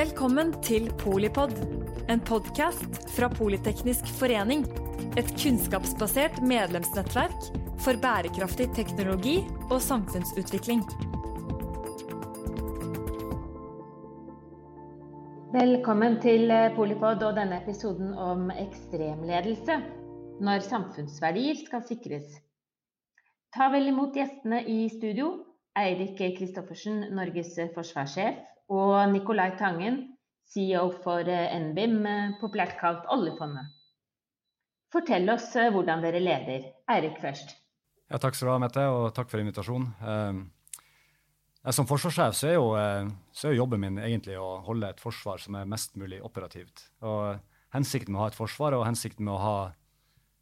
Velkommen til Polipod, en podkast fra Politeknisk forening. Et kunnskapsbasert medlemsnettverk for bærekraftig teknologi og samfunnsutvikling. Velkommen til Polipod og denne episoden om ekstremledelse. Når samfunnsverdier skal sikres. Ta vel imot gjestene i studio. Eirik Kristoffersen, Norges forsvarssjef, og Nicolai Tangen, CEO for NBIM, populært kalt oljefondet. Fortell oss hvordan dere leder. Eirik først. Ja, takk skal du ha, Mette, og takk for invitasjonen. Eh, som forsvarssjef så er, jo, så er jobben min egentlig å holde et forsvar som er mest mulig operativt. Og hensikten med å ha et forsvar og hensikten med å ha,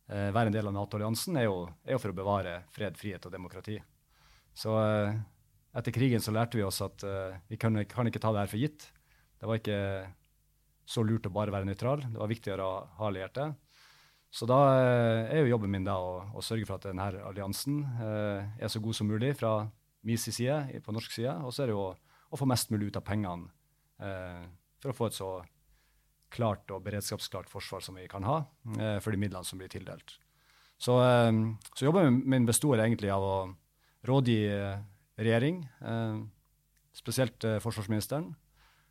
eh, være en del av Nato-alliansen er, er, jo for å bevare fred, frihet og demokrati. Så eh, etter krigen så lærte vi oss at uh, vi kan, kan, ikke ta det her for gitt. Det var ikke så lurt å bare være nøytral. Det var viktigere å ha allierte. Så da uh, er jo jobben min da å, å sørge for at denne alliansen uh, er så god som mulig fra min side, på norsk side. Og så er det jo å, få mest mulig ut av pengene for å få et så klart og beredskapsklart forsvar som vi kan ha for de midlene som blir tildelt. Så, så jobben min består egentlig av å rådgi regjering, eh, spesielt eh, forsvarsministeren.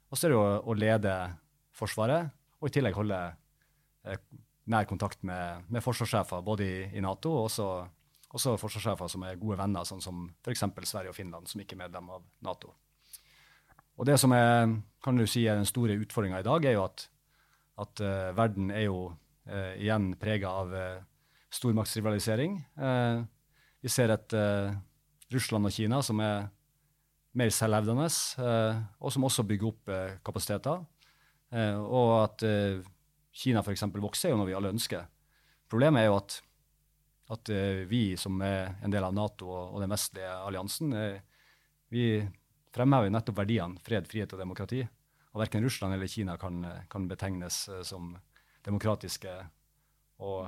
Og så er det å, å lede Forsvaret, og i tillegg holde eh, nær kontakt med, med forsvarssjefer både i, i, Nato og også, også forsvarssjefer som er gode venner, sånn som f.eks. Sverige og Finland, som ikke er medlem av Nato. Og Det som er, kan du si, er den store utfordringa i dag, er jo at, at uh, verden er jo uh, igjen prega av uh, stormaktsrivalisering. vi ser et Russland og Kina, som er mer selvhevdende, eh, og som også bygger opp eh, kapasiteter. Eh, og at Kina f.eks. vokser, er jo noe vi alle ønsker. Problemet er jo at, at vi som er en del av Nato og den vestlige alliansen, vi fremhever nettopp verdiene fred, frihet og demokrati. Og verken Russland eller Kina kan, kan betegnes som demokratiske og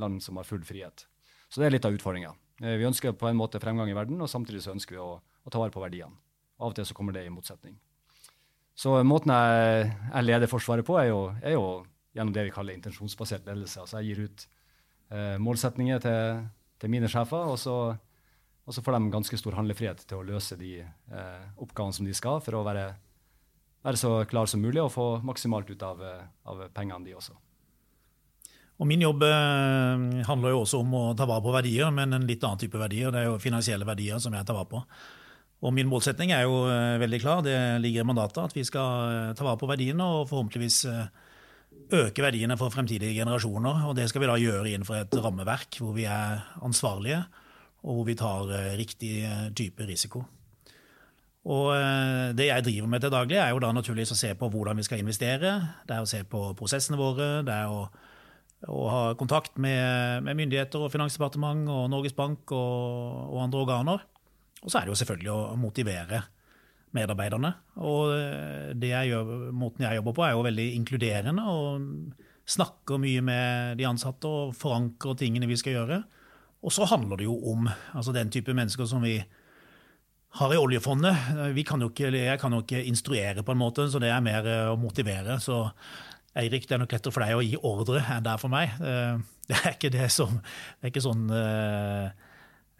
land som har full frihet. Så det er litt av utfordringa. Eh, vi ønsker på en måte fremgang i verden, og samtidig så ønsker vi å, å ta vare på verdiene. Av og til så kommer det i motsetning. Så måten jeg, jeg leder Forsvaret på, er jo, er jo, gjennom det vi kaller intensjonsbasert ledelse. Altså jeg gir ut eh, målsetninger til, til, mine sjefer, og så, og så, får de ganske stor handlefrihet til å løse de eh, oppgavene som de skal, for å være, være så klar som mulig og få maksimalt ut av, eh, av pengene, de også. Og Min jobb eh, handler jo også om å ta vare på verdier, men en litt annen type verdier. Det er jo finansielle verdier som jeg tar vare på. Og Min målsetning er jo eh, veldig klar, det ligger i mandatet, at vi skal eh, ta vare på verdiene og forhåpentligvis øke verdiene for fremtidige generasjoner. Og Det skal vi da gjøre innenfor et rammeverk hvor vi er ansvarlige, og hvor vi tar riktig type risiko. Og Det jeg driver med til daglig, er jo da naturligvis å se på hvordan vi skal investere. Det er å se på prosessene våre. det er å og ha kontakt med, med, myndigheter og Finansdepartementet og Norges Bank og, og, andre organer. Og så er det jo selvfølgelig å motivere medarbeiderne. Og eh, det jeg gjør, måten jeg jobber på, er jo veldig inkluderende. og Snakker mye med de ansatte og forankrer tingene vi skal gjøre. Og så handler det jo om altså den type mennesker som vi har i oljefondet. Kan ikke, jeg kan jo ikke instruere, på en måte, så det er mer å motivere. Så Eirik, det er nok lettere for deg å gi ordre enn det er for meg. Eh, det er ikke det som Det er ikke sånn eh,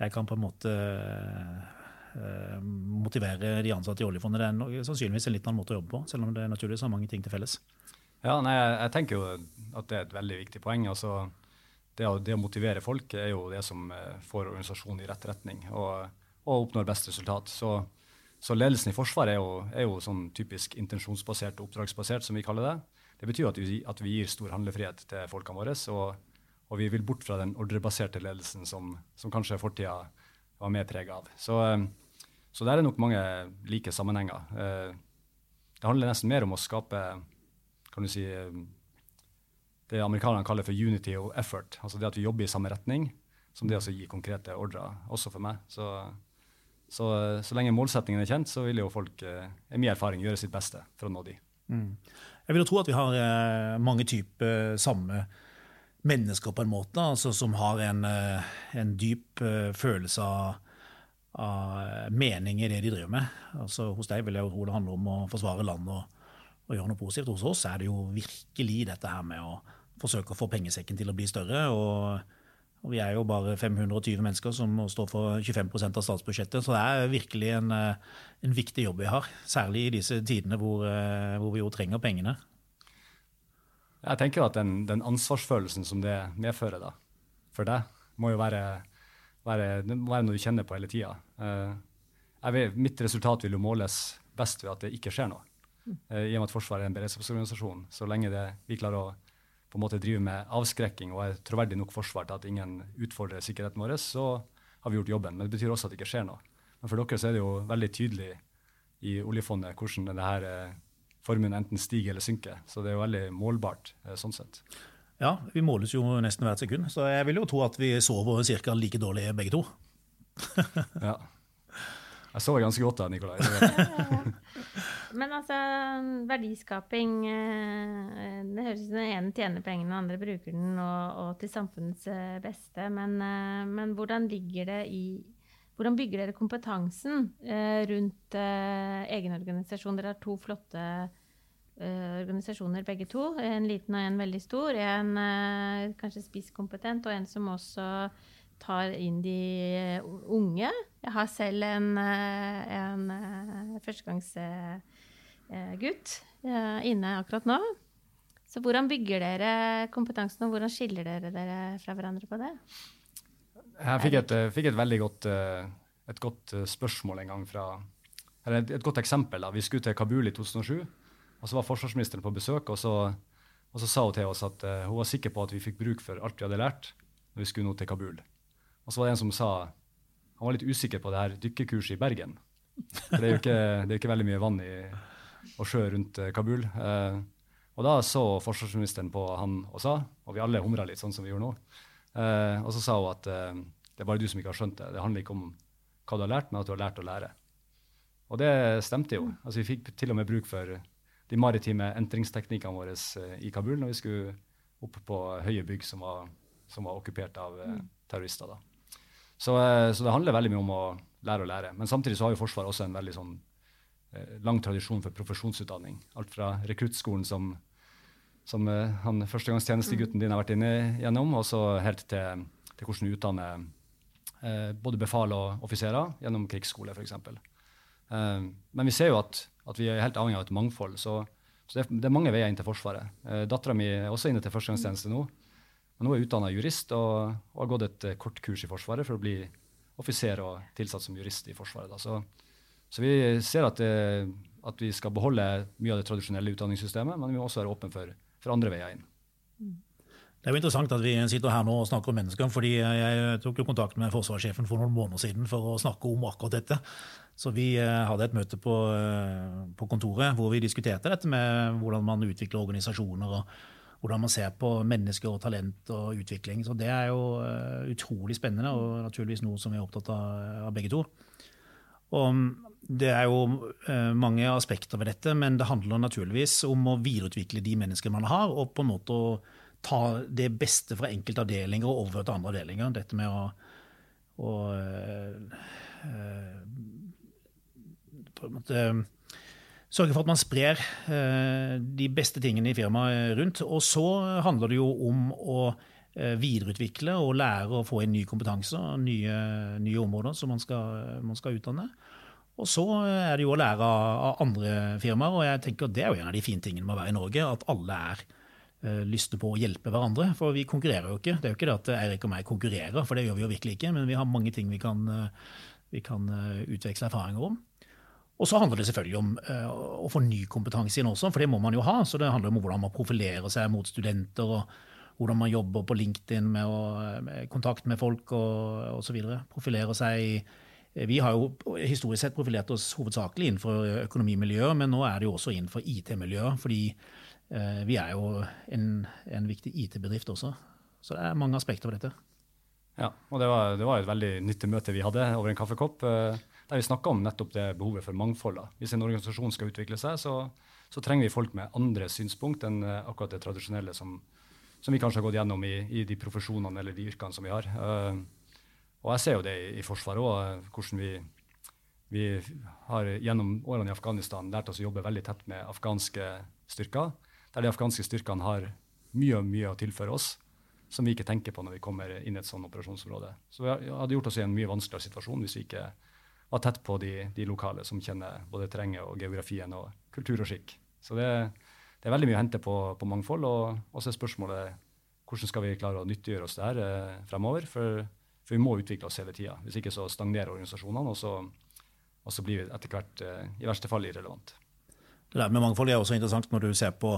jeg kan på en måte eh, motivere de ansatte i oljefondet. Det er sannsynligvis en litt annen måte å jobbe på, selv om det naturligvis har mange ting til felles. Ja, nei, jeg, tenker jo at det er et veldig viktig poeng. altså det å, det å, motivere folk er jo det som får organisasjonen i rett retning og, og oppnår best resultat. Så, så, ledelsen i Forsvaret er jo, er jo sånn typisk intensjonsbasert og oppdragsbasert, som vi kaller det. Det betyr at vi, at vi gir stor handlefrihet til folkene våre. Og, og, vi vil bort fra den ordrebaserte ledelsen som, som kanskje fortida var mer prega av. Så, eh, så der er nok mange like sammenhenger. Eh, det handler nesten mer om å skape kan du si, eh, det amerikanerne kaller for unity og effort. Altså det at vi jobber i samme retning, som det å gi konkrete ordrer, også for meg. Så, så, så lenge målsettingen er kjent, så vil jo folk, i min erfaring, gjøre sitt beste for å nå de. Mm. Jeg vil jo tro at vi har eh, mange typer samme mennesker, på en måte, altså som har en, eh, en dyp eh, følelse av, av, mening i det de driver med. Altså Hos deg vil jeg jo tro det handler om å forsvare landet og, og, gjøre noe positivt. Hos oss er det jo virkelig dette her med å forsøke å få pengesekken til å bli større. og og vi er jo bare 520 mennesker som står for 25% av statsbudsjettet. Så det er virkelig en, eh, en, viktig jobb vi har. Særlig i disse tidene hvor, eh, hvor vi jo trenger pengene. Jeg tenker at den, den, ansvarsfølelsen som det medfører da, for deg, må jo være, være, være noe du kjenner på hele tida. Uh, mitt resultat vil jo måles best ved at det ikke skjer noe. Uh, I og med at Forsvaret er en beredskapsorganisasjon. Så lenge det, vi klarer å på en måte driver med avskrekking og er troverdig nok forsvar til at ingen utfordrer sikkerheten vår, så har vi gjort jobben. Men det betyr også at det ikke skjer noe. Men for dere så er det jo veldig tydelig i oljefondet hvordan denne eh, formuen enten stiger eller synker. Så det er jo veldig målbart eh, sånn sett. Ja, vi måles jo nesten hvert sekund. Så jeg vil jo tro at vi sover ca. like dårlig begge to. ja. Jeg så ganske godt da, Nikolai. Men altså, verdiskaping eh, Det høres ut som den ene tjener pengene, den andre bruker den og, og til samfunnets eh, beste. Men, eh, men, hvordan ligger det i hvordan bygger dere kompetansen rundt egen organisasjon? Dere har to flotte organisasjoner begge to. En liten og en veldig stor. En kanskje spisskompetent, og en som også tar inn de unge. Jeg har selv en, eh, en eh, førstegangsgutt eh, inne akkurat nå. Så hvordan bygger dere kompetansen, og hvordan skiller dere dere fra hverandre på det? Jeg fikk et, fikk et veldig godt, et godt, spørsmål en gang fra Eller et, et godt eksempel. Da. Vi skulle til Kabul i 2007, og så var forsvarsministeren på besøk. og så, og så sa hun til oss at hun var sikker på at vi fikk bruk for alt vi hadde lært når vi skulle nå til Kabul. Og så var det en som sa han var litt usikker på det her dykkerkurset i Bergen. For det er jo ikke, er ikke veldig mye vann i, og sjø rundt eh, Kabul. Eh, og da så forsvarsministeren på han og sa, og vi alle humra litt, sånn som vi gjør nå. Eh, og så sa hun at eh, det er bare du som ikke har skjønt det. Det handler ikke om hva du har lært, men at du har lært å lære. Og det stemte jo. Altså, vi fikk til og med bruk for de maritime entringsteknikkene våre eh, i Kabul når vi skulle opp på høye bygg som var, som var okkupert av eh, terrorister. da. Så, eh, så, det handler veldig mye om å lære å lære. Men samtidig så har jo Forsvaret også en veldig sånn, eh, lang tradisjon for profesjonsutdanning. Alt fra rekruttskolen som, som eh, han førstegangstjenestegutten din har vært inne gjennom, og så helt til, til hvordan du utdanner både befal og offiserer gjennom krigsskole, f.eks. Eh, men vi ser jo at, at, vi er helt avhengig av et mangfold. Så, så det, er, det, er, mange veier inn til Forsvaret. Eh, Dattera mi er også inne til førstegangstjeneste nå. Men nå er jeg utdanna jurist og, og, har gått et uh, kort kurs i Forsvaret for å bli offiser og tilsatt som jurist i Forsvaret. Så, så, vi ser at, eh, at, vi skal beholde mye av det tradisjonelle utdanningssystemet, men vi må også være åpne for, for andre veier inn. Det er jo interessant at vi sitter her nå og snakker om mennesker. fordi Jeg tok jo kontakt med forsvarssjefen for noen måneder siden for å snakke om akkurat dette. Så vi eh, hadde et møte på, på kontoret hvor vi diskuterte dette med hvordan man utvikler organisasjoner. og hvordan man ser på mennesker og talent og utvikling. Så det er jo uh, utrolig spennende, og naturligvis noe som vi er opptatt av, av begge to. Og det er jo uh, mange aspekter ved dette, men det handler naturligvis om å videreutvikle de menneskene man har, og på en måte å ta det beste fra enkelte avdelinger og overføre til andre avdelinger. Dette med å, å på en måte Sørge for at man sprer eh, de beste tingene i firmaet rundt. Og så handler det jo om å eh, videreutvikle og lære å få inn ny kompetanse og nye, nye områder som man skal, man skal, utdanne. Og så er det jo å lære av, andre firmaer, og jeg tenker at det er jo en av de fine tingene med å være i Norge. At alle er lyster lyste på å hjelpe hverandre. For vi konkurrerer jo ikke. Det er jo ikke det at Eirik og meg konkurrerer, for det gjør vi jo virkelig ikke. Men vi har mange ting vi kan, vi kan utveksle erfaringer om. Og så handler det selvfølgelig om uh, å få ny kompetanse inn også, for det må man jo ha. Så det handler om hvordan man profilerer seg mot studenter, og hvordan man jobber på LinkedIn med, å, med kontakt med folk og osv. Profilerer seg eh, Vi har jo historisk sett profilert oss hovedsakelig innenfor økonomimiljøet, men nå er det jo også innenfor IT-miljøet, fordi uh, vi er jo en, en viktig IT-bedrift også. Så det er mange aspekter ved dette. Ja, og det var, det var et veldig nyttig møte vi hadde over en kaffekopp. Der vi snakker om nettopp det behovet for mangfold. Hvis en organisasjon skal utvikle seg, så, så, trenger vi folk med andre synspunkt enn uh, akkurat det tradisjonelle som, som, vi kanskje har gått gjennom i, i, de profesjonene eller de yrkene som vi har. Uh, og jeg ser jo det i, i Forsvaret òg, hvordan vi, vi har gjennom årene i Afghanistan lært oss å jobbe veldig tett med afghanske styrker, der de afghanske styrkene har mye, mye å tilføre oss som vi ikke tenker på når vi kommer inn i et sånt operasjonsområde. Så vi hadde gjort oss i en mye vanskeligere situasjon hvis vi ikke var tett på de, de lokale som kjenner både terrenget og geografien og kultur og skikk. Så det, det er veldig mye å hente på, på mangfold. Og så er spørsmålet hvordan skal vi klare å nyttiggjøre oss det her eh, fremover? For, for, vi må utvikle oss hele tida. Hvis ikke så stagnerer organisasjonene, og så, og så blir vi etter hvert eh, i verste fall irrelevant. Det der med mangfold er også interessant når du ser på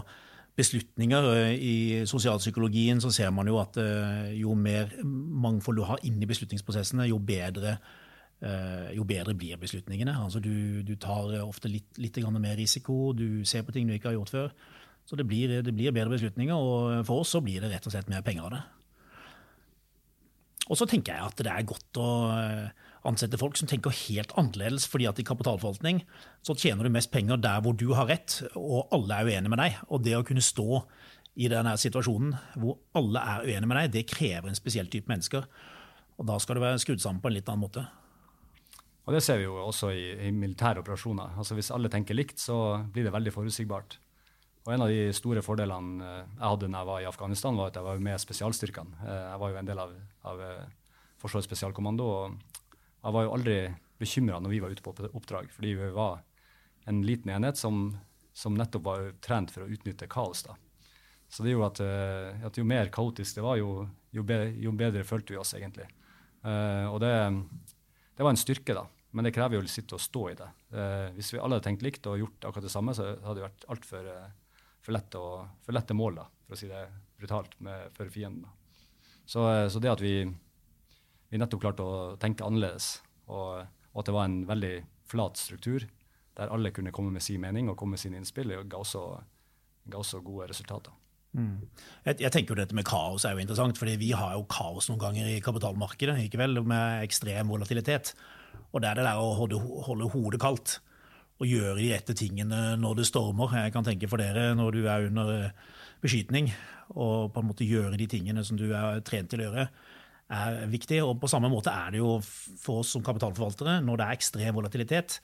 beslutninger. Eh, I sosialpsykologien så ser man jo at eh, jo mer mangfold du har inni beslutningsprosessene, jo bedre, jo bedre blir beslutningene. Altså du, du tar ofte litt, litt mer risiko, du ser på ting du ikke har gjort før. Så det blir, det blir, bedre beslutninger, og for oss så blir det rett og slett mer penger av det. Og så tenker jeg at det er godt å ansette folk som tenker helt annerledes, fordi at i kapitalforvaltning så tjener du mest penger der hvor du har rett, og alle er uenige med deg. Og det å kunne stå i denne situasjonen hvor alle er uenige med deg, det krever en spesiell type mennesker. Og da skal du være skrudd sammen på en litt annen måte. Og Det ser vi jo også i, i militære operasjoner. Altså Hvis alle tenker likt, så blir det veldig forutsigbart. Og En av de store fordelene eh, jeg hadde når jeg var i Afghanistan, var at jeg var med spesialstyrkene. Eh, jeg var jo en del av, av eh, Forsvarets spesialkommando. og Jeg var jo aldri bekymra når vi var ute på oppdrag, fordi vi var en liten enhet som, som nettopp var trent for å utnytte kaos. da. Så det gjorde at, at jo mer kaotisk det var, jo, jo, bedre, jo bedre følte vi oss egentlig. og det, det, var en styrke, da. Men det krever jo å sitte og stå i det. hvis vi alle hadde tenkt likt og gjort akkurat det samme, så hadde det vært altfor for lett å, for lette mål, da, for å si det brutalt, med, for fienden. Så, eh, så, det at vi, vi, nettopp klarte å tenke annerledes, og, og, at det var en veldig flat struktur, der alle kunne komme med sin mening og komme med sine innspill, ga også, ga også gode resultater. Mm. Jeg, jeg, tenker jo Dette med kaos er jo interessant, fordi vi har jo kaos noen ganger i kapitalmarkedet ikke vel, med ekstrem volatilitet. Og det er det der å holde, holde hodet kaldt og gjøre de rette tingene når det stormer. Jeg kan tenke for dere når du er under eh, beskytning, og på en måte gjøre de tingene som du er trent til å gjøre, er viktig. Og på samme måte er det jo for oss som kapitalforvaltere. Når det er ekstrem volatilitet,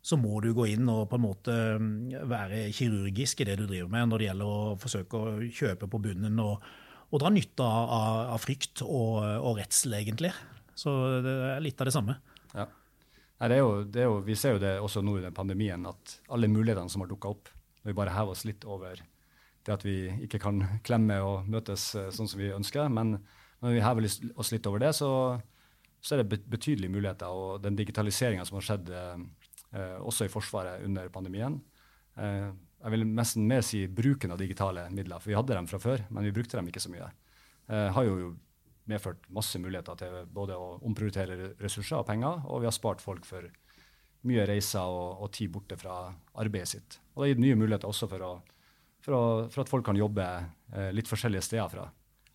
så må du gå inn og på en måte mm, være kirurgisk i det du driver med når det gjelder å forsøke å kjøpe på bunnen og, og dra nytte av, av frykt og, og redsel, egentlig. Så det er litt av det samme. Ja. Nei, jo, jo, vi ser jo det også nå den pandemien, at alle mulighetene som har dukka opp, når vi bare hever oss litt over det at vi ikke kan klemme og møtes eh, sånn som vi ønsker, men når vi hever oss litt over det, så, så er det betydelige muligheter. Og den digitaliseringa som har skjedd eh, eh, også i Forsvaret under pandemien eh, Jeg vil nesten mer si bruken av digitale midler, for vi hadde dem fra før, men vi brukte dem ikke så mye. Eh, har jo medført masse muligheter til både å omprioritere ressurser og penger, og vi har spart folk for mye reiser og, og tid borte fra arbeidet sitt. Og det har gitt nye muligheter også for, å, for, å, for at folk kan jobbe eh, litt forskjellige steder fra,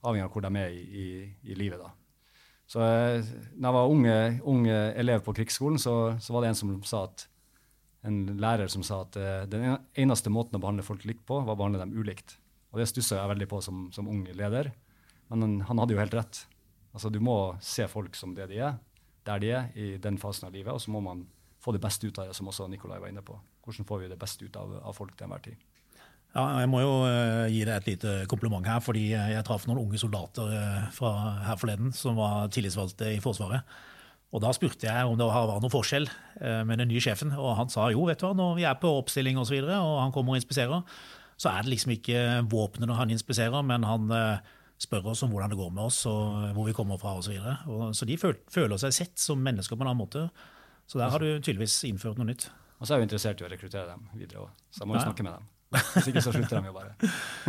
avhengig av hvor de er i, i, i livet. da. Så eh, når jeg var unge, unge elev på krigsskolen, så, så, var det en som sa at en lærer som sa at eh, den eneste måten å behandle folk likt på, var å behandle dem ulikt. Og det stussa jeg veldig på som, som ung leder. Men han, hadde jo helt rett. Altså, du må se folk som det de er, der de er i den fasen av livet, og så må man få det beste ut av det, som også Nikolai var inne på. Hvordan får vi det beste ut av, av folk til enhver tid? Ja, jeg må jo uh, gi deg et lite kompliment her, fordi jeg traff noen unge soldater uh, fra her forleden som var tillitsvalgte i Forsvaret. Og Da spurte jeg om det var noen forskjell uh, med den nye sjefen, og han sa jo, vet du hva, når vi er på oppstilling og, så videre, og han kommer og inspiserer, så er det liksom ikke våpnene han inspiserer, men han spør oss om hvordan det går med oss, og hvor vi kommer fra osv. Så, videre. så de føler seg sett som mennesker på en annen måte. Så der har du tydeligvis innført noe nytt. Og så er jeg jo interessert i å rekruttere dem videre òg, så jeg må jo snakke med dem. Hvis ikke så slutter de jo bare.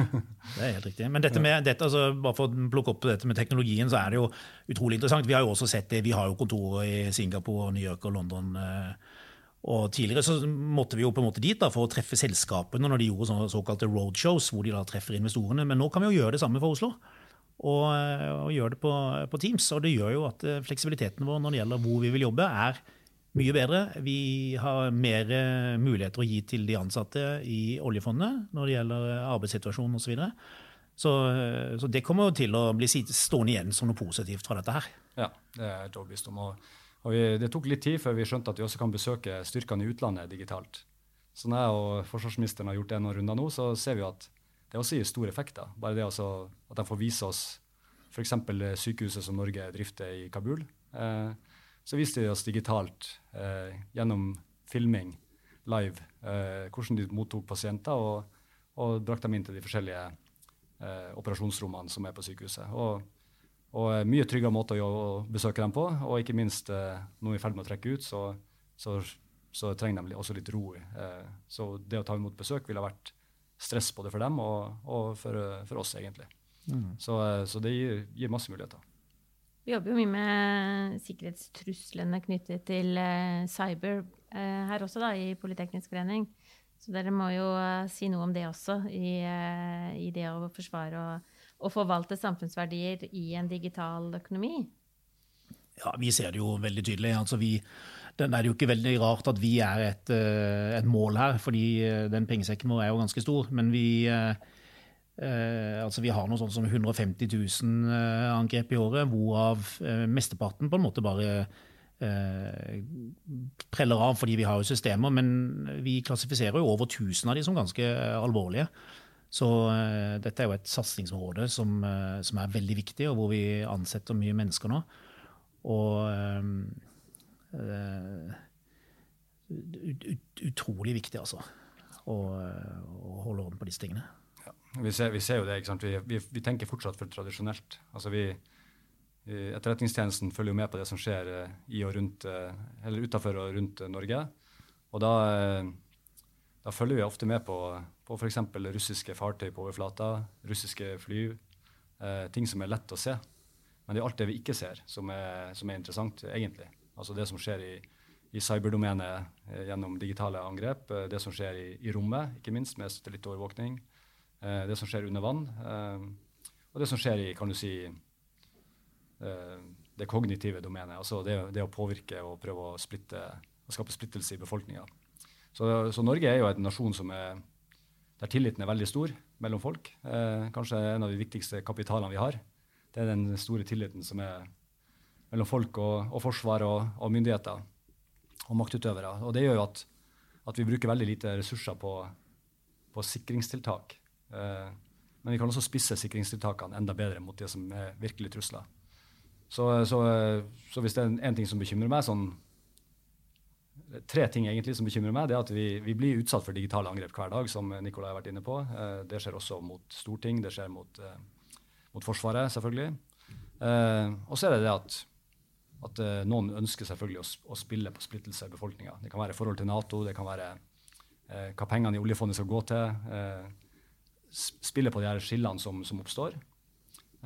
det er helt riktig. Men dette med, dette, altså, bare for å plukke opp dette med teknologien, så er det jo utrolig interessant. Vi har jo også sett det, vi har jo kontorer i Singapore, New York og London. Eh, og Tidligere så måtte vi jo på en måte dit da, for å treffe selskapene når de gjorde såkalte roadshows, hvor de da treffer investorene. Men nå kan vi jo gjøre det samme for Oslo og, og gjør det på, på, Teams. Og det gjør jo at eh, fleksibiliteten vår når det gjelder hvor vi vil jobbe, er mye bedre. Vi har mer eh, muligheter å gi til de ansatte i oljefondet når det gjelder arbeidssituasjonen osv. Så, så eh, Så det kommer jo til å bli stående igjen som noe positivt fra dette her. Ja, det er jeg overbevist om. Og vi, det tok litt tid før vi skjønte at vi også kan besøke styrkene i utlandet digitalt. Så når jeg og forsvarsministeren har gjort det noen runder nå, så ser vi at det også gir stor effekt. da. Bare det altså, at de får vise oss f.eks. sykehuset som Norge drifter i Kabul. Eh, så viste de oss digitalt eh, gjennom filming live eh, hvordan de mottok pasienter, og, og brakte dem inn til de forskjellige eh, operasjonsrommene som er på sykehuset. Og, og eh, mye tryggere måte å, besøke dem på, og ikke minst eh, når vi er i ferd med å trekke ut, så, så, så trenger de også litt ro. Eh, så det å ta imot besøk ville vært stress både for dem og, og for, for, oss, egentlig. Mm. Så, eh, så, det gir, gir masse muligheter. Vi jobber jo mye med sikkerhetstruslene knyttet til uh, cyber uh, her også, da, i Politeknisk forening. Så dere må jo uh, si noe om det også, i, i det å forsvare og, og, forvalte samfunnsverdier i en digital økonomi. Ja, vi ser det jo veldig tydelig. Altså, vi, det er jo ikke veldig rart at vi er et, et mål her, fordi den pengesekken vår er jo ganske stor. Men vi Eh, altså Vi har noe sånt som 150 000 eh, angrep i året, hvorav eh, mesteparten på en måte bare eh, preller av fordi vi har jo systemer. Men vi klassifiserer jo over 1000 av de som ganske alvorlige. Så eh, dette er jo et satsingsområde som, eh, som, er veldig viktig, og hvor vi ansetter mye mennesker nå. Og ut, ut, utrolig viktig, altså, å, holde orden på disse tingene. Vi ser, vi ser, jo det. ikke sant? Vi, vi, vi tenker fortsatt for tradisjonelt. Altså vi, Etterretningstjenesten følger jo med på det som skjer eh, i og rundt, eh, eller utenfor og rundt eh, Norge. Og da, da følger vi ofte med på, på f.eks. russiske fartøy på overflata, russiske fly. Eh, ting som er lett å se. Men det er alt det vi ikke ser, som er, som er interessant, egentlig. Altså det som skjer i, i cyberdomenet eh, gjennom digitale angrep, det som skjer i, i rommet, ikke minst med satellittovervåkning. Eh, det som skjer under vann, eh, og det som skjer i kan du si, eh, det kognitive domenet. Altså det, det, å påvirke og prøve å splitte, og skape splittelse i befolkninga. Så, så, Norge er jo en nasjon som er, der tilliten er veldig stor mellom folk. Eh, kanskje en av de viktigste kapitalene vi har. Det er den store tilliten som er mellom folk og, og forsvar og, og, myndigheter og maktutøvere. Og det gjør jo at, at vi bruker veldig lite ressurser på, på sikringstiltak. Eh, men vi kan også spisse sikringstiltakene enda bedre mot det som er virkelige trusler. Så, så, så hvis det er en ting som bekymrer meg, sånn, tre ting egentlig som bekymrer meg, det er at vi, vi, blir utsatt for digitale angrep hver dag, som Nikolai har vært inne på. Eh, det skjer også mot storting, det skjer mot, eh, mot Forsvaret, selvfølgelig. og så er det det at, at noen ønsker selvfølgelig å, å, spille på splittelse i befolkninga. Det kan være forhold til Nato, det kan være hva pengene i oljefondet skal gå til spille på de her skillene som, som oppstår.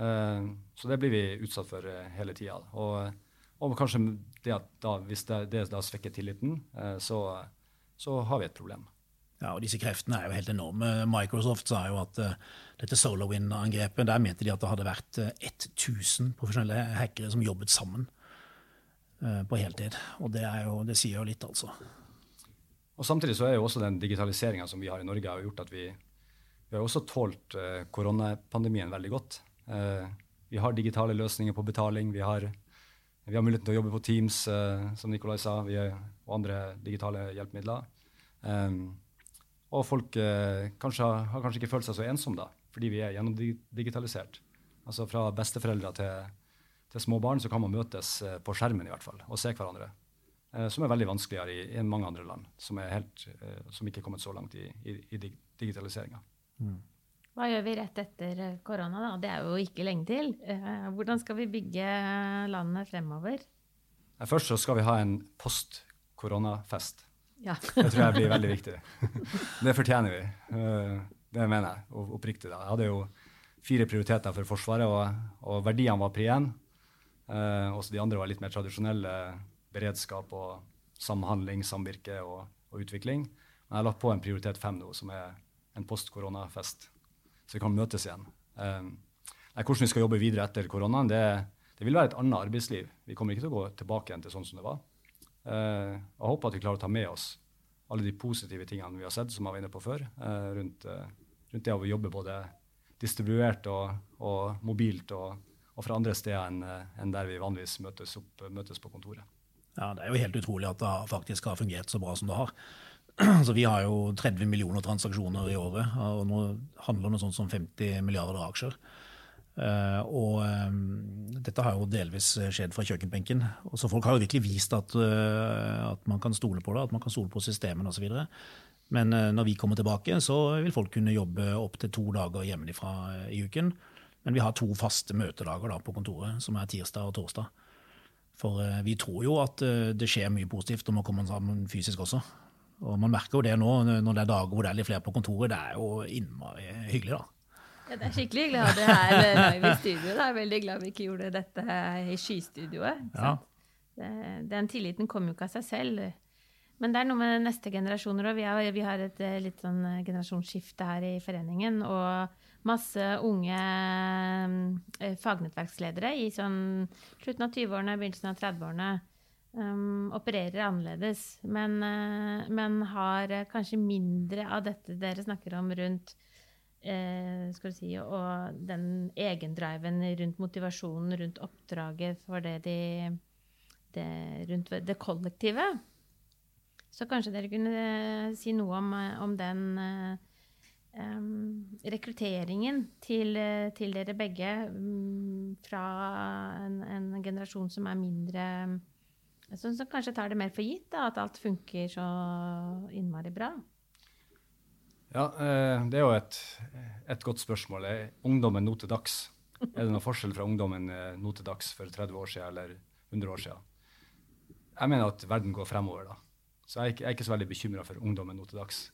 Uh, så det blir vi utsatt for uh, hele tida. Og, og, kanskje det at da, hvis det, det da svekker tilliten, så, så, har vi et problem. Ja, og Disse kreftene er jo helt enorme. Microsoft sa jo at dette SolarWind-angrepet, der mente de at det hadde vært 1000 profesjonelle hackere som jobbet sammen på heltid. Og det, jo, det sier jo litt, altså. Og Samtidig så er jo også den digitaliseringa som vi har i Norge, har gjort at vi vi har også tålt eh, koronapandemien veldig godt. Eh, vi har digitale løsninger på betaling. Vi har, vi har muligheten til å jobbe på Teams, eh, som Nikolai sa, er, og andre digitale hjelpemidler. Um, og folk eh, kanskje, har kanskje ikke følt seg så ensomme da, fordi vi er gjennomdigitalisert. Altså fra besteforeldre til, til små barn så kan man møtes eh, på skjermen i hvert fall, og se hverandre. Eh, som er veldig vanskeligere i, i mange andre land, som, helt, som ikke er kommet så langt i, i, i digitaliseringa. Hva gjør vi rett etter korona? da? Det er jo ikke lenge til. Eh, hvordan skal vi bygge landet fremover? Først så skal vi ha en post-koronafest. Ja. det tror jeg blir veldig viktig. Det fortjener vi. Eh, det mener jeg oppriktig. Jeg hadde jo fire prioriteter for Forsvaret, og, og verdiene var pri én. Eh, også de andre var litt mer tradisjonelle. Beredskap og samhandling, samvirke og, og utvikling. Men jeg har lagt på en prioritet fem nå, som er en post-koronafest, så vi kan møtes igjen. Um, hvordan vi skal jobbe videre etter koronaen, det, det, vil være et annet arbeidsliv. Vi kommer ikke til å gå tilbake igjen til sånn som det var. Jeg håper at vi klarer å ta med oss alle de positive tingene vi har sett, som jeg var inne på før, uh, rundt, uh, rundt, det å jobbe både distribuert og, og mobilt og, og, fra andre steder enn en der vi vanligvis møtes, opp, møtes på kontoret. Ja, Det er jo helt utrolig at det faktisk har fungert så bra som det har. Så Vi har jo 30 millioner transaksjoner i året, og nå handler det om sånn som 50 milliarder aksjer. Uh, og um, dette har jo delvis skjedd fra kjøkkenbenken. Så Folk har jo virkelig vist at, uh, at man kan stole på det, at man kan stole på systemene osv. Men uh, når vi kommer tilbake, så vil folk kunne jobbe opptil to dager hjemmefra i uken. Men vi har to faste møtedager da, på kontoret, som er tirsdag og torsdag. For vi tror jo at det skjer mye positivt når man kommer sammen fysisk også. Og man merker jo det nå når det er dager hvor det er litt flere på kontoret. Det er jo innmari hyggelig, da. Ja, det er skikkelig hyggelig å ha det her live i studio. Jeg er veldig glad vi ikke gjorde dette i skystudioet. Ja. Den tilliten kommer jo ikke av seg selv. Men det er noe med neste generasjoner òg. Vi, vi, har et eh, litt sånn eh, generasjonsskifte her i foreningen. Og masse unge eh, fagnettverksledere i sånn slutten av 20-årene, begynnelsen av 30-årene um, opererer annerledes, men, men, har kanskje mindre av dette dere snakker om rundt uh, skal du si, og den egendriven rundt motivasjonen, rundt oppdraget for det de det, Rundt det kollektive. Så kanskje dere kunne uh, si noe om, om den eh, rekrutteringen til, til, dere begge um, fra en, en, generasjon som er mindre som, som kanskje tar det mer for gitt, da, at alt funker så innmari bra? Ja, eh, det er jo et, et godt spørsmål. Er ungdommen nå til dags? Er det noen forskjell fra ungdommen eh, nå til dags for 30 år siden eller 100 år siden? Jeg mener at verden går fremover. da. Så jeg er ikke, jeg er ikke så veldig bekymra for ungdommen nå til dags.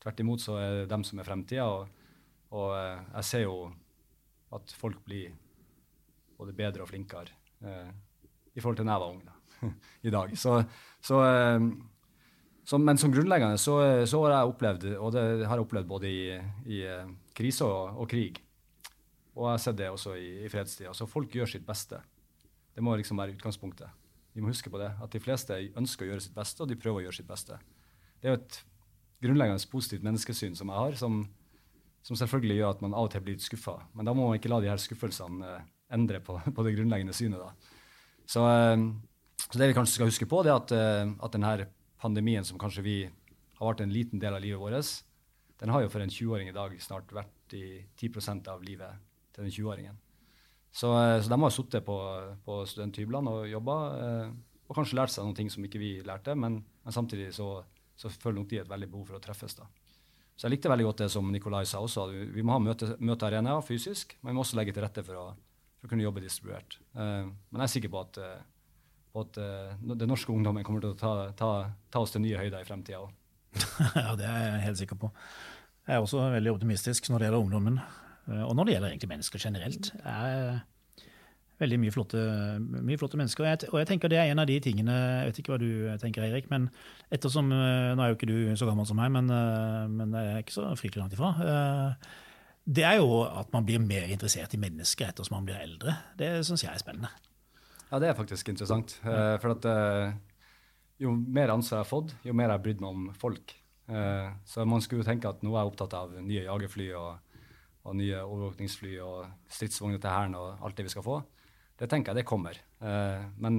Tvert imot så er det dem som er fremtida. Og, og, eh, jeg ser jo at folk blir både bedre og flinkere eh, i forhold til da jeg var ung. da. i dag. Så, så, eh, så, men som grunnleggende så, så, har jeg opplevd, og det har jeg opplevd både i, i eh, krise og, og, krig, og jeg har sett det også i, i fredstida. Så folk gjør sitt beste. Det må liksom være utgangspunktet. Vi må huske på det, at de fleste ønsker å gjøre sitt beste, og de prøver å gjøre sitt beste. Det er jo et grunnleggende positivt menneskesyn som jeg har, som, som selvfølgelig gjør at man av og til blir litt skuffa. Men da må man ikke la de her skuffelsene eh, endre på, på det grunnleggende synet. da. Så, så det vi kanskje skal huske på, det er at, at denne pandemien som kanskje vi har vært en liten del av livet vårt, den har jo for en 20-åring i dag snart vært i 10% av livet til den 20-åringen. Så, uh, så, de har sittet på, på studenthyblene og jobba, uh, og kanskje lært seg noen ting som ikke vi lærte, men, men samtidig så, så, føler nok de et veldig behov for å treffes. da. Så jeg likte veldig godt det som Nikolai sa også. Vi må ha møte, møtearenaer fysisk, men vi må også legge til rette for å, for å kunne jobbe distribuert. men jeg er sikker på at på at uh, den norske ungdommen kommer til å ta, ta, ta oss til nye høyder i fremtida òg. ja, det er jeg helt sikker på. Jeg er også veldig optimistisk når det gjelder ungdommen. Eh, og når det gjelder egentlig mennesker generelt. Det er veldig mye flotte, mye flotte mennesker. Og jeg, og jeg, tenker det er en av de tingene Jeg vet ikke hva du tenker, Eirik, men ettersom eh, Nå er jo ikke du så gammel som meg, men, men jeg er ikke så fryktelig langt ifra. Det er jo at man blir mer interessert i mennesker ettersom man blir eldre. Det syns jeg er spennende. Ja, det er faktisk interessant. Uh, for at uh, jo mer ansvar jeg har fått, jo mer jeg har brydd meg om folk. Uh, så man skulle jo tenke at nå er jeg opptatt av nye jagerfly og, og nye overvåkningsfly og stridsvogner til Hæren og alt det vi skal få. Det tenker jeg det kommer. men,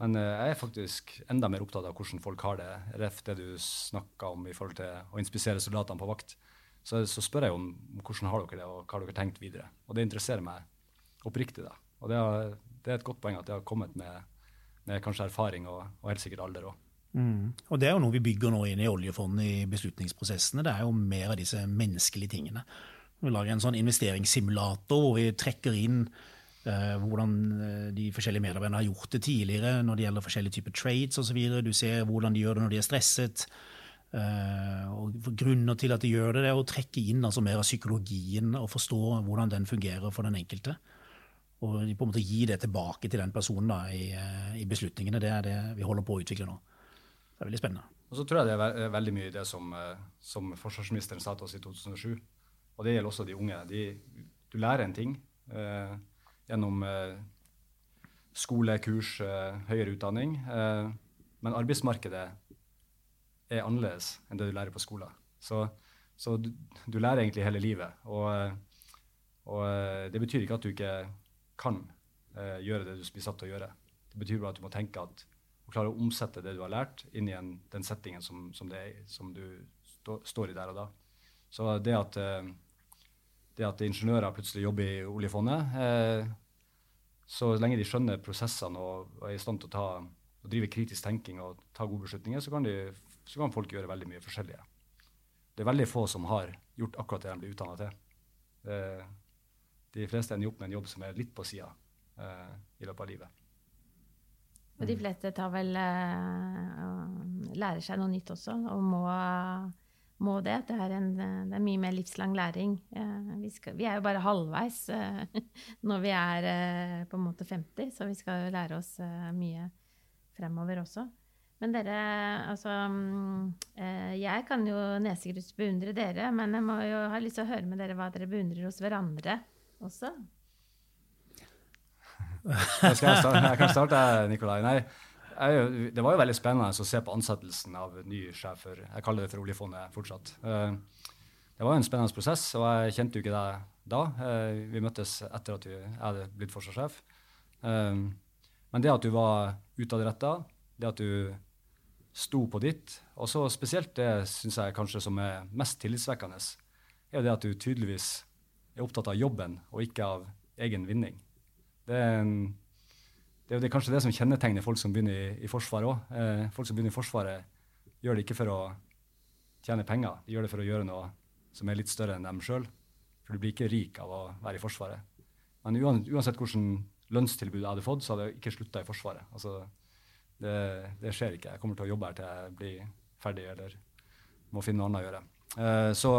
men jeg er faktisk enda mer opptatt av hvordan folk har det. Ref det du snakka om i forhold til å inspisere soldatene på vakt. Så, så, spør jeg om hvordan har dere det, og hva har dere tenkt videre. Og det interesserer meg oppriktig. da. Og det har, det er et godt poeng at det har kommet med, med kanskje erfaring og, og, helt sikkert alder òg. Mm. Og Det er jo noe vi bygger nå inn i oljefondet i beslutningsprosessene. Det er jo mer av disse menneskelige tingene. Vi lager en sånn investeringssimulator hvor vi trekker inn uh, hvordan eh, de forskjellige medarbeiderne har gjort det tidligere når det gjelder forskjellige typer trades osv. Du ser hvordan de gjør det når de er stresset. Uh, og Grunner til at de gjør det, det er å trekke inn altså mer av psykologien og forstå hvordan den fungerer for den enkelte. Og på en måte gi det tilbake til den personen da, i, i, beslutningene. Det er det vi holder på å utvikle nå. Det er veldig spennende. Og så tror jeg det er veldig mye det som, eh, som forsvarsministeren sa til oss i 2007. Og det gjelder også de unge. De, du lærer en ting eh, gjennom eh, skole, kurs, eh, høyere utdanning. Eh, men arbeidsmarkedet er annerledes enn det du lærer på skolen. Så, så du, du, lærer egentlig hele livet. Og, eh, og det betyr ikke at du ikke kan eh, gjøre det du blir satt til å gjøre. Det betyr bare at du må tenke at å klare å omsette det du har lært, inn i en, den settingen som, som, er, som du stå, står i der og da. Så det at, eh, det at ingeniører plutselig jobber i oljefondet eh, Så lenge de skjønner prosessene og, og er i stand til å ta, drive kritisk tenking og ta gode beslutninger, så kan, de, så kan folk gjøre veldig mye forskjellige. Det er veldig få som har gjort akkurat det de blir utdanna til. Det, de fleste ender opp med en jobb som er litt på sida eh, i løpet av livet. Og de fleste tar vel uh, lærer seg noe nytt også, og må, må det. Det er, en, det er, mye mer livslang læring. Uh, vi, skal, vi, er jo bare halvveis uh, når vi er på en måte 50, så vi skal jo lære oss mye fremover også. Men dere, altså Jeg kan jo nesegrus beundre dere, men jeg må jo ha lyst til å høre med dere hva dere beundrer hos hverandre også. jeg, jeg kan starte, Nikolai. Nei, jeg, det var jo veldig spennende å se på ansettelsen av ny sjef for Jeg kaller det for oljefondet fortsatt. Eh, det var en spennende prosess, og jeg kjente jo ikke deg da. Eh, vi møttes etter at jeg hadde blitt forsvarssjef. Eh, men det at du var utadretta, det at du sto på ditt, og så spesielt det syns jeg kanskje som er mest tillitsvekkende, er jo det at du tydeligvis er opptatt av jobben og ikke av egen vinning. Det er, en, det er, det kanskje det som kjennetegner folk som begynner i, i Forsvaret òg. Eh, folk som begynner i Forsvaret, gjør det ikke for å tjene penger, de gjør det for å gjøre noe som er litt større enn dem sjøl. For du blir ikke rik av å være i Forsvaret. Men uansett hvordan lønnstilbud jeg hadde fått, så hadde jeg ikke slutta i Forsvaret. Altså, det, det, skjer ikke. Jeg kommer til å jobbe her til jeg blir ferdig eller må finne noe annet å gjøre. Eh, så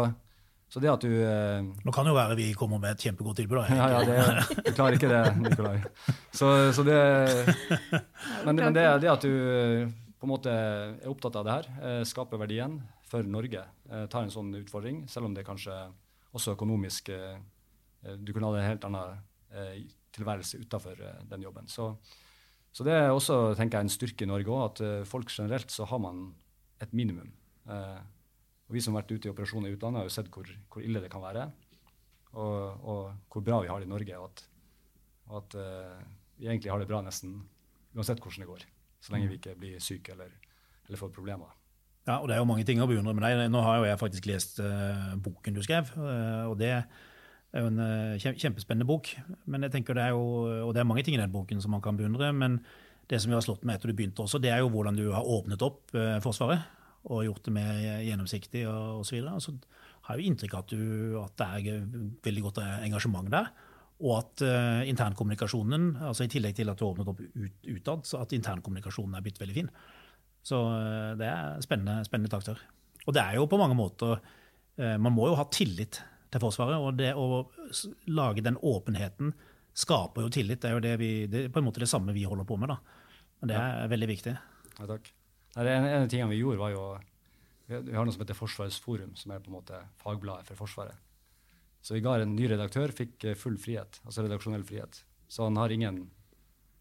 så det at du eh, Nå kan jo være vi kommer med et kjempegodt tilbud. Ja, ja, det, du klarer ikke det, Nikolai. Så, så det, men, men det, det, at du eh, på en måte er opptatt av det her, eh, skaper verdien for Norge, eh, tar en sånn utfordring, selv om det kanskje også økonomisk Du kunne hatt en helt annen tilværelse utafor den jobben. Så, så, det er også tenker jeg, en styrke i Norge òg, at folk generelt så har man et minimum. Eh, og vi som har vært ute i operasjoner i utlandet, har jo sett hvor, hvor ille det kan være. Og, og, hvor bra vi har det i Norge. Og at, og at uh, vi egentlig har det bra nesten uansett hvordan det går. Så lenge vi ikke blir syke eller, eller får problemer. Ja, og det er jo mange ting å beundre med deg. Nå har jo jeg faktisk lest uh, boken du skrev. Uh, og det er jo en kjempespennende bok. Men jeg tenker det er jo, Og det er mange ting i den boken som man kan beundre. Men det som vi har slått med etter du begynte også, det er jo hvordan du har åpnet opp Forsvaret og gjort det mer gjennomsiktig og osv. Så, så har jeg jo inntrykk av at, at, det er veldig godt engasjement der. Og at uh, internkommunikasjonen, altså i tillegg til at du har åpnet opp ut, utad, så at internkommunikasjonen er blitt veldig fin. Så uh, det er spennende, spennende takter. Og det er jo på mange måter uh, Man må jo ha tillit til Forsvaret. Og det å lage den åpenheten skaper jo tillit. Det er jo det vi, det på en måte det samme vi holder på med. da. Men det er ja. veldig viktig. Ja, takk. Nei, en, en av vi gjorde, var jo Vi har noe som heter Forsvarets forum, som er på en måte fagbladet for Forsvaret. Så vi ga en ny redaktør fikk eh, full frihet, altså redaksjonell frihet. Så han har ingen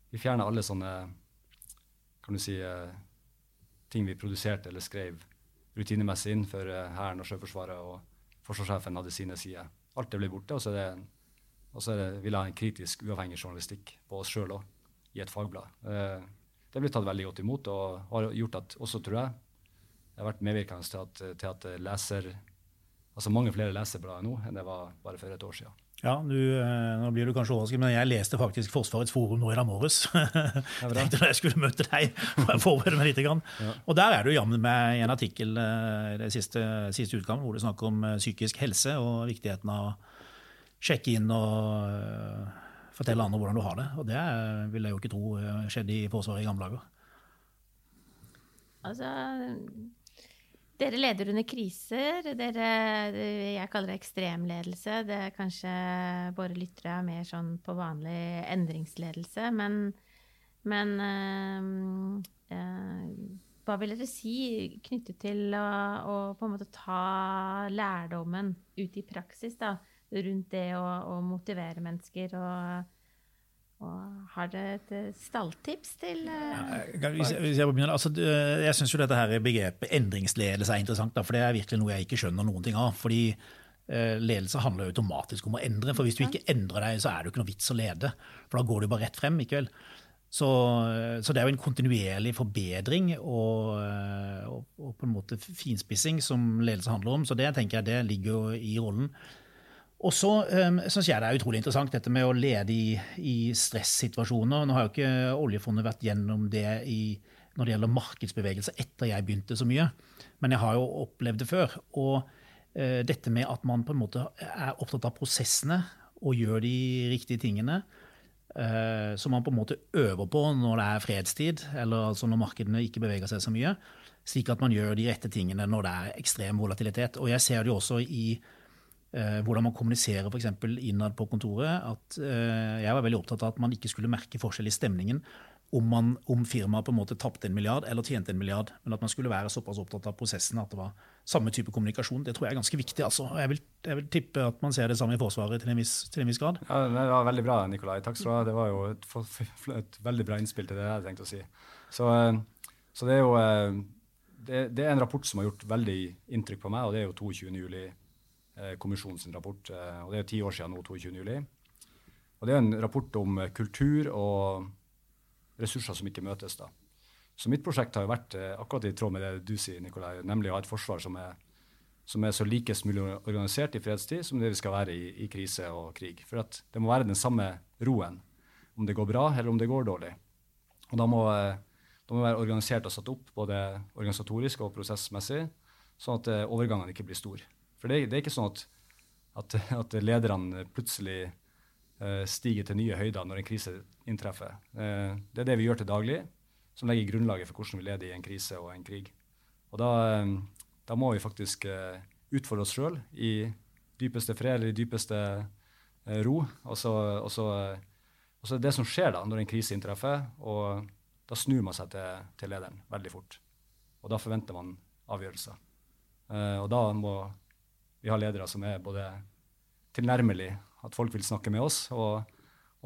Vi fjerna alle sånne kan du si, eh, ting vi produserte eller skrev rutinemessig inn for eh, Hæren og Sjøforsvaret, og forsvarssjefen hadde sine sider. Alt det ble borte, og så, er det, og så er det, vil jeg ha en kritisk, uavhengig journalistikk på oss sjøl òg, i et fagblad. Eh, det blir tatt veldig godt imot og har gjort at også, tror jeg, det har vært medvirkende til at, til at leser, altså mange flere leser bladet nå enn det var bare for et år siden. Ja, du, eh, nå blir du kanskje overrasket, men jeg leste faktisk Forsvarets forum nå i dag morges. Jeg tenkte jeg skulle møte deg for å forberede meg litt. Ja. Og der er du jammen med en artikkel eh, i det siste, siste utgang hvor du snakker om eh, psykisk helse og viktigheten av å sjekke inn og fortelle andre hvordan du har det. Og det vil jeg jo ikke tro eh, skjedde i Forsvaret i gamle dager. Altså Dere leder under kriser. Dere, jeg kaller det ekstremledelse. Det er kanskje våre lyttere er mer sånn på vanlig endringsledelse. Men, men øh, øh, hva vil dere si knyttet til å, å, på en måte ta lærdommen ut i praksis? da, rundt det å, motivere mennesker. og og har dere et eh, stalltips til uh, ja, hvis, jeg, hvis jeg, begynner, altså, jeg syns dette her begrepet endringsledelse er interessant, da, for det er virkelig noe jeg ikke skjønner noen ting av. fordi Ledelse handler automatisk om å endre. for Hvis du ikke endrer deg, så er det jo ikke noe vits å lede. For da går du bare rett frem. ikke vel? Så, så, det er jo en kontinuerlig forbedring og, og, og, på en måte finspissing som ledelse handler om. Så det tenker jeg det ligger jo i rollen. Og så um, syns jeg det er utrolig interessant dette med å lede i, i stressituasjoner. Nå har jo ikke oljefondet vært gjennom det i, når det gjelder markedsbevegelser etter jeg begynte så mye, men jeg har jo opplevd det før. Og uh, dette med at man på en måte er opptatt av prosessene og gjør de riktige tingene, uh, som man på en måte øver på når det er fredstid, eller altså når markedene ikke beveger seg så mye, slik at man gjør de rette tingene når det er ekstrem volatilitet. Og jeg ser det jo også i hvordan man kommuniserer f.eks. innad på kontoret. at eh, Jeg var veldig opptatt av at man ikke skulle merke forskjell i stemningen om, man, om firmaet på en måte tapte en milliard eller tjente en milliard, men at man skulle være såpass opptatt av prosessen at det var samme type kommunikasjon. Det tror jeg er ganske viktig. altså. Jeg vil, jeg vil tippe at man ser det samme i Forsvaret til en viss, til en viss grad. Ja, Det var veldig bra, Nikolai. Takk skal du ha. Det var jo et, et, veldig bra innspill til det jeg hadde tenkt å si. Så, eh, så det er jo det, det, er en rapport som har gjort veldig inntrykk på meg, og det er jo 22. juli Eh, kommisjonens rapport. Eh, og Det er ti år siden nå, 22.07. Og det er en rapport om eh, kultur og ressurser som ikke møtes. da. Så mitt prosjekt har jo vært akkurat i tråd med det du sier, Nikolai, nemlig å ha et forsvar som er, som er så likest mulig organisert i fredstid som det vi skal være i, i krise og krig. For det må være den samme roen, om det går bra eller om det går dårlig. Og da må, da må det være organisert og satt opp, både organisatorisk og prosessmessig, sånn at overgangene ikke blir store. For det, det er ikke sånn at, at, at lederne plutselig uh, stiger til nye høyder når en krise inntreffer. Uh, det er det vi gjør til daglig, som legger grunnlaget for hvordan vi leder i en krise og en krig. Og da, um, da må vi faktisk uh, utfordre oss sjøl i dypeste fred eller i dypeste ro. Og så, og, så, og så det som skjer da når en krise inntreffer, og da snur man seg til, til lederen veldig fort. Og da forventer man avgjørelser. og da må vi har ledere som er både tilnærmelig, at folk vil snakke med oss, og,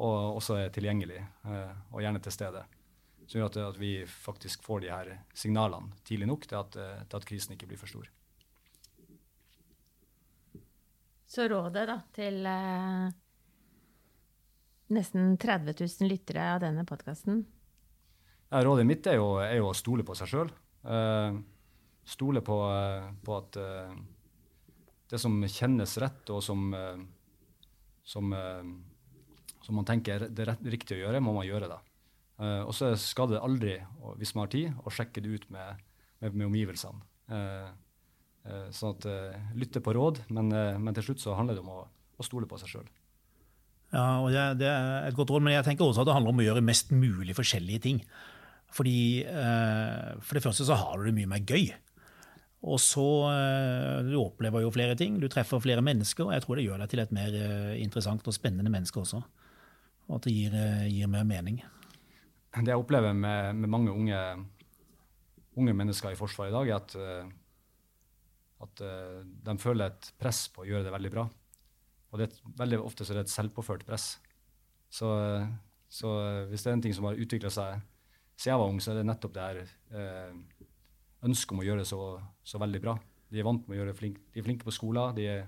og også er tilgjengelig, eh, og gjerne til stede. Som gjør at, at, vi faktisk får de her signalene tidlig nok til at, eh, til at krisen ikke blir for stor. Så rådet da, til eh, nesten 30 000 lyttere av denne podkasten? Ja, rådet mitt er jo, er jo, å stole på seg sjøl. Eh, stole på, eh, på at eh, det som kjennes rett, og som, eh, som, eh, som man tenker det er riktig å gjøre, må man gjøre det. Uh, og så skal det aldri, hvis man har tid, å sjekke det ut med, med, med omgivelsene. Sånn at lytte på råd, men, men, til slutt så handler det om å, å stole på seg sjøl. Ja, og det, det, er et godt råd, men jeg tenker også at det handler om å gjøre mest mulig forskjellige ting. Fordi For det første så har du det mye mer gøy. Og så eh, Du opplever jo flere ting, du treffer flere mennesker, og jeg tror det gjør deg til et mer eh, interessant og spennende menneske også. Og at det gir, eh, gir mer mening. Det jeg opplever med, med mange unge, unge, mennesker i Forsvaret i dag, er at, at de føler et press på å gjøre det veldig bra. Og det, veldig ofte er det et selvpåført press. Så, så hvis det er en ting som har utvikla seg siden jeg var ung, så er det nettopp det her eh, ønske om å gjøre det så, så, veldig bra. De er vant med å gjøre flink, de er flinke på skolen. De er,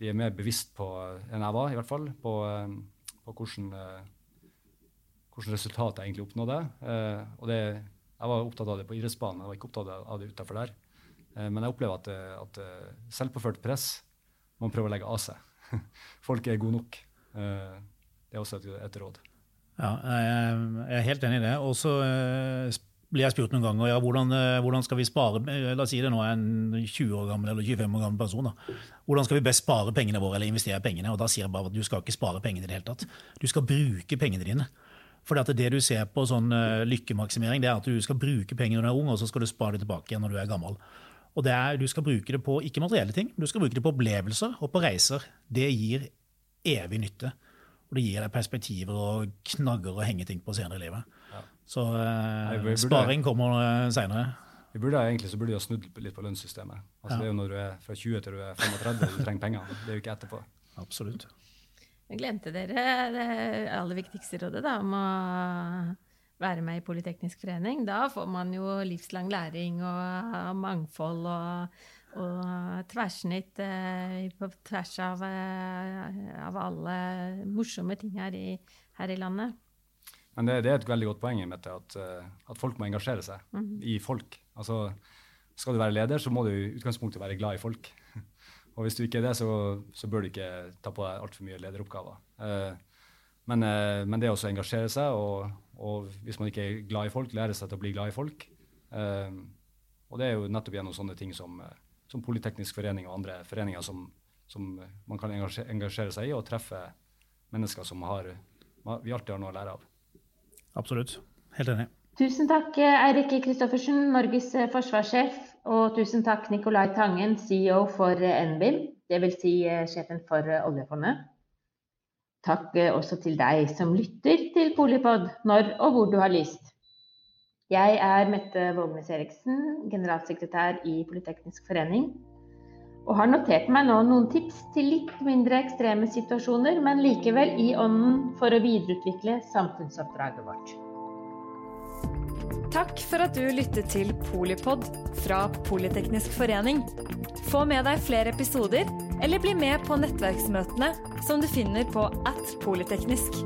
de er, mer bevisst på enn jeg var, i hvert fall, på, eh, på hvordan, eh, hvordan resultat jeg egentlig oppnådde. Eh, og det, jeg var opptatt av det på idrettsbanen, jeg var ikke opptatt av det utenfor der. Men jeg opplever at, at selvpåført press man prøver å legge av seg. Folk er gode nok. Det er også et, et råd. Ja, jeg er helt enig i det. Og så blir jeg spurt noen ganger ja, hvordan, eh, hvordan, skal vi spare eh, La oss si det nå er en 20 år gammel eller 25 år gammel person. Da. Hvordan skal vi best spare pengene våre eller investere pengene? Og Da sier jeg bare at du skal ikke spare pengene i det hele tatt. Du skal bruke pengene dine. For det du ser på sånn uh, lykkemaksimering, det er at du skal bruke penger når du er ung, og så skal du spare det tilbake igjen når du er gammel. Og er, Du skal bruke det på ikke materielle ting, du skal bruke det på opplevelser og på reiser. Det gir evig nytte. Og det gir deg perspektiver og knagger å henge ting på senere i livet. Så eh, burde, sparing kommer eh, seinere. Vi burde egentlig så burde vi ha snudd litt på lønnssystemet. Altså, ja. Det er jo når du er fra 20 til du er 35 du trenger penger. Det er jo ikke etterpå. Absolutt. Jeg glemte dere det aller viktigste rådet da, om å være med i Politeknisk forening? Da får man jo livslang læring og mangfold og, og tverrsnitt eh, på tvers av, eh, av, alle morsomme ting her i, her i landet. Men det, det, er et veldig godt poeng Mette, at, uh, at folk må engasjere seg mm. i folk. Altså, skal du være leder, så må du i utgangspunktet være glad i folk. og hvis du ikke er det, så, så bør du ikke ta på deg altfor mye lederoppgaver. Uh, men, uh, men, det å engasjere seg, og, og, hvis man ikke er glad i folk, lære seg til å bli glad i folk. og det er jo nettopp gjennom sånne ting som, som Politeknisk forening og andre foreninger som, som man kan engasjere, engasjere seg i, og treffe mennesker som har, vi alltid har noe å lære av. Absolutt. Helt enig. Tusen takk, Eirik Kristoffersen, Norges eh, forsvarssjef. Og tusen takk, Nicolai Tangen, CEO for eh, NBIM, dvs. Si eh, sjefen for oljefondet. Takk også til deg som lytter til Polipod når og hvor du har lyst. Jeg er Mette Vågnes Eriksen, generalsekretær i Politeknisk forening og har notert meg nå noen tips til litt mindre ekstreme situasjoner, men likevel i ånden for å videreutvikle samfunnsoppdraget vårt. Takk for at du lyttet til Polipod fra Politeknisk forening. Få med deg flere episoder, eller bli med på nettverksmøtene som du finner på at polyteknisk.